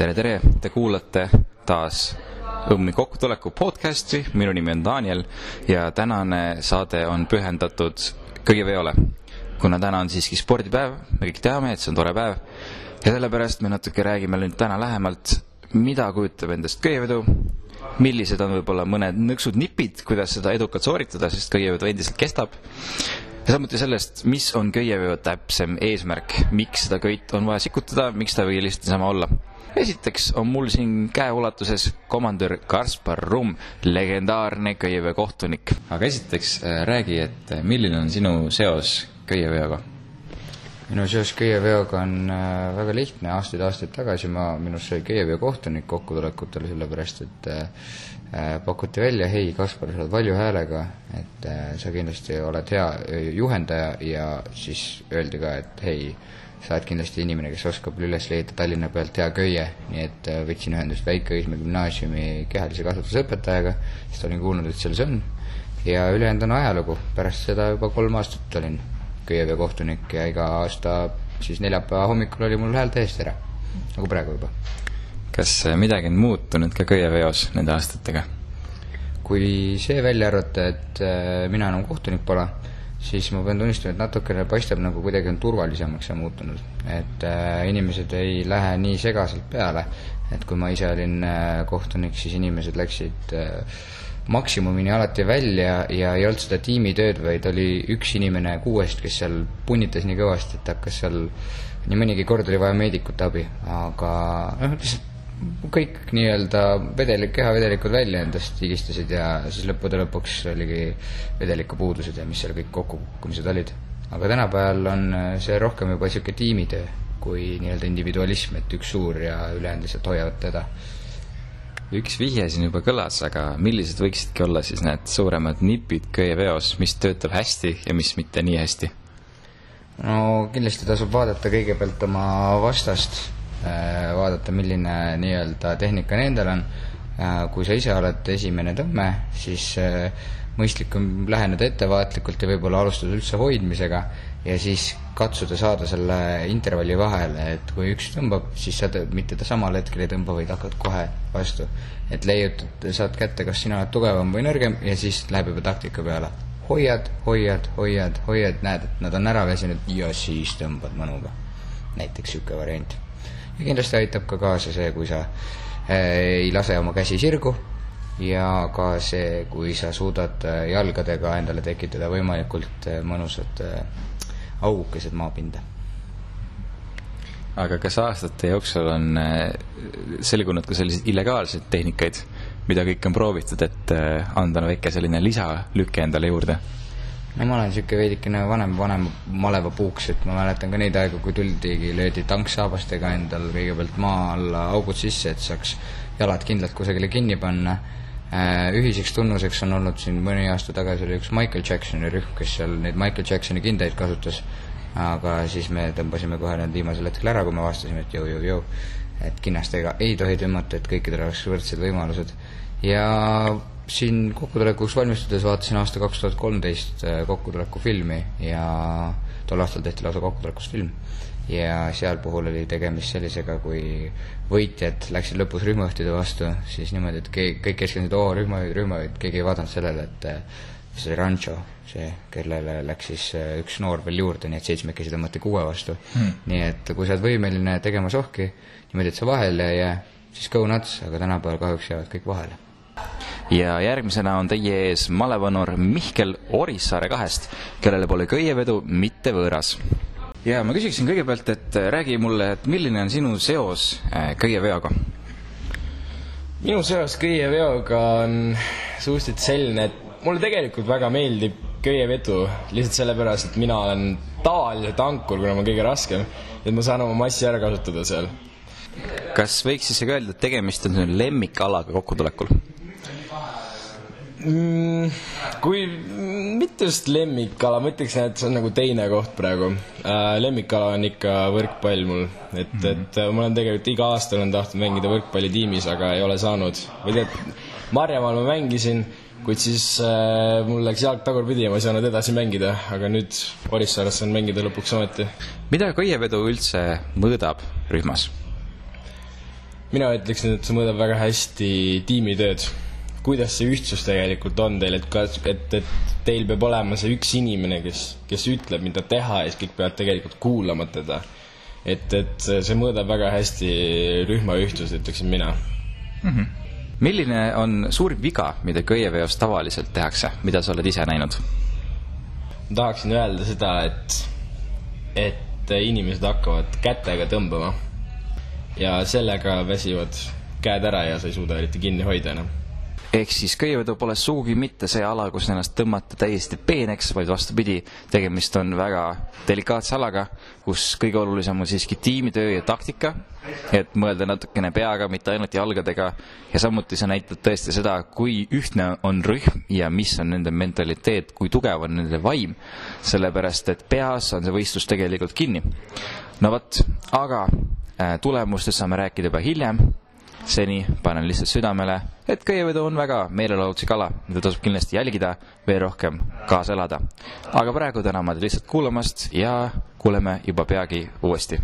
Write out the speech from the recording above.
tere, tere, te kuulate taas Õmmi kokkutuleku podcasti, minu nimi on Daniel ja tänane saade on pühendatud köieveole. kuna täna on siiski spordipäev, me kõik teame, et see on tore päev ja sellepärast me natuke räägime nüüd täna lähemalt, mida kujutab endast köievedu, millised on võib-olla mõned nõksud nipid, kuidas seda edukalt sooritada, sest köievedu endiselt kestab ja samuti sellest, mis on köieveo täpsem eesmärk, miks seda köit on vaja sikutada, miks ta ei või lihtsalt niisama olla. Esiteks on mul siin käeulatuses komandör Kaspar Rumm, legendaarne köieveo kohtunik. aga esiteks äh, räägi, et äh, milline on sinu seos köieveoga? minu seos köieveoga on äh, väga lihtne, aastaid-aastaid tagasi ma, minust sai köieveo kohtunik kokkutulekutel, sellepärast et pakuti välja, hei, Kaspar, sa oled valju häälega, et sa kindlasti oled hea juhendaja ja siis öeldi ka, et hei, sa oled kindlasti inimene, kes oskab üles leida Tallinna pealt hea köie, nii et äh, võtsin ühendust Väike-Õismäe gümnaasiumi kehalise kasvatuse õpetajaga, sest olin kuulnud, et seal see on, ja ülejäänud on ajalugu, pärast seda juba kolm aastat olin köieveo kohtunik ja iga aasta siis neljapäeva hommikul oli mul hääl täiesti ära, nagu praegu juba. kas äh, midagi on muutunud ka köieveos nende aastatega? kui see välja arvata, et äh, mina enam kohtunik pole, siis ma pean tunnistama, et natukene paistab nagu kuidagi on turvalisemaks see muutunud. et äh, inimesed ei lähe nii segaselt peale, et kui ma ise olin äh, kohtunik, siis inimesed läksid äh, maksimumini alati välja ja ei olnud seda tiimitööd, vaid oli üks inimene kuuest, kes seal punnitas nii kõvasti, et hakkas seal, nii mõnigi kord oli vaja meedikute abi, aga noh, lihtsalt kõik nii-öelda vedelik, kehavedelikud välja endast higistasid ja siis lõppude lõpuks oligi vedelikupuudused ja mis seal kõik kokkukukkumised olid. aga tänapäeval on see rohkem juba niisugune tiimitöö kui nii-öelda individualism, et üks suur ja ülejäänud lihtsalt hoiavad teda. üks vihje siin juba kõlas, aga millised võiksidki olla siis need suuremad nipid köieveos, mis töötab hästi ja mis mitte nii hästi? no kindlasti tasub vaadata kõigepealt oma vastast Äh, vaadata, milline nii-öelda tehnika nendel on. Äh, kui sa ise oled esimene tõmme, siis äh, mõistlik on läheneda ettevaatlikult ja võib-olla alustada üldse hoidmisega ja siis katsuda saada selle intervalli vahele, et kui üks tõmbab, siis sa mitte ta samal hetkel ei tõmba, vaid hakkad kohe vastu. et leiutad, saad kätte, kas sina oled tugevam või nõrgem ja siis läheb juba taktika peale. hoiad, hoiad, hoiad, hoiad, näed, et nad on ära väsinud ja siis tõmbad mõnuga. näiteks niisugune variant ja kindlasti aitab ka kaasa see, kui sa äh, ei lase oma käsi sirgu ja ka see, kui sa suudad äh, jalgadega endale tekitada võimalikult äh, mõnusad augukesed maapinda. aga kas aastate jooksul on selgunud ka selliseid illegaalseid tehnikaid, mida kõik on proovitud, et anda väike selline lisalüke endale juurde? No ma olen niisugune veidikene vanem, vanem malevapuuks, et ma mäletan ka neid aegu, kui tuldigi, löödi tanksaabastega endal kõigepealt maa alla augud sisse, et saaks jalad kindlalt kusagile kinni panna. Ühiseks tunnuseks on olnud siin mõni aasta tagasi oli üks Michael Jacksoni rühm, kes seal neid Michael Jacksoni kindaid kasutas, aga siis me tõmbasime kohe need viimasel hetkel ära, kui me avastasime, et jõu-jõu-jõu, et kinnastega ei tohi tõmmata, et kõikidel oleks võrdsed võimalused. ja siin kokkutulekuks valmistudes vaatasin aasta kaks tuhat kolmteist äh, kokkutuleku filmi ja tol aastal tehti lausa kokkutulekust film. ja seal puhul oli tegemist sellisega, kui võitjad läksid lõpus rühmajuhtide vastu, siis niimoodi, et keegi, kõik keskendusid, oo, rühmajuht, rühmajuht, keegi ei vaadanud sellele, et äh, see Rancho, see, kellele läks siis äh, üks noor veel juurde, nii et seitsmekesi tõmmati kuue vastu. Hmm.. nii et kui sa oled võimeline tegema sohki niimoodi, et sa vahele ei jää, siis go nuts, aga tänapäeval kahjuks jäävad kõik vahele ja järgmisena on teie ees malevanur Mihkel Orissaare kahest, kellele pole köievedu mitte võõras. ja ma küsiksin kõigepealt, et räägi mulle, et milline on sinu seos äh, köieveoga? minu seos köieveoga on suhteliselt selline, et mulle tegelikult väga meeldib köievedu lihtsalt sellepärast, et mina olen tavaliselt ankur, kuna ma olen kõige raskem, et ma saan oma massi ära kasutada seal. kas võiks siis öelda, et tegemist on lemmikalaga kokkutulekul? Mm,? kui mitte just lemmikala, ma ütleksin, et see on nagu teine koht praegu äh,. lemmikala on ikka võrkpall mul, et mm, -hmm. et äh, ma olen tegelikult iga aasta olen tahtnud mängida võrkpallitiimis, aga ei ole saanud. või tead, Marjamaal ma mängisin, kuid siis äh, mul läks jalg tagurpidi ja ma ei saanud edasi mängida, aga nüüd Orissaares saan mängida lõpuks ometi. mida köievedu üldse mõõdab rühmas? mina ütleksin, et see mõõdab väga hästi tiimitööd. Kuidas see ühtsus tegelikult on teil, et kas, et, et teil peab olema see üks inimene, kes, kes ütleb, mida teha ja siis kõik peavad tegelikult kuulama teda. et, et see, mõõdab väga hästi rühma ühtsust, ütleksin mina mm. -hmm. milline on suurim viga, mida köieveos tavaliselt tehakse, mida sa oled ise näinud? ma tahaksin öelda seda, et, et inimesed hakkavad kätega tõmbama ja sellega väsivad käed ära ja sa ei suuda eriti kinni hoida enam ehk siis köievedu pole sugugi mitte see ala, kus ennast tõmmata täiesti peeneks, vaid vastupidi, tegemist on väga delikaatse alaga, kus kõige olulisem on siiski tiimitöö ja taktika, et mõelda natukene peaga, mitte ainult jalgadega, ja samuti see näitab tõesti seda, kui ühtne on rühm ja mis on nende mentaliteet, kui tugev on nende vaim, sellepärast et peas on see võistlus tegelikult kinni. no vot, aga äh, tulemustest saame rääkida juba hiljem seni panen lihtsalt südamele, et köievedu on väga meelelahutuslik ala, mida tasub kindlasti jälgida, veel rohkem kaasa elada. aga praegu täname teid lihtsalt kuulamast ja kuuleme juba peagi uuesti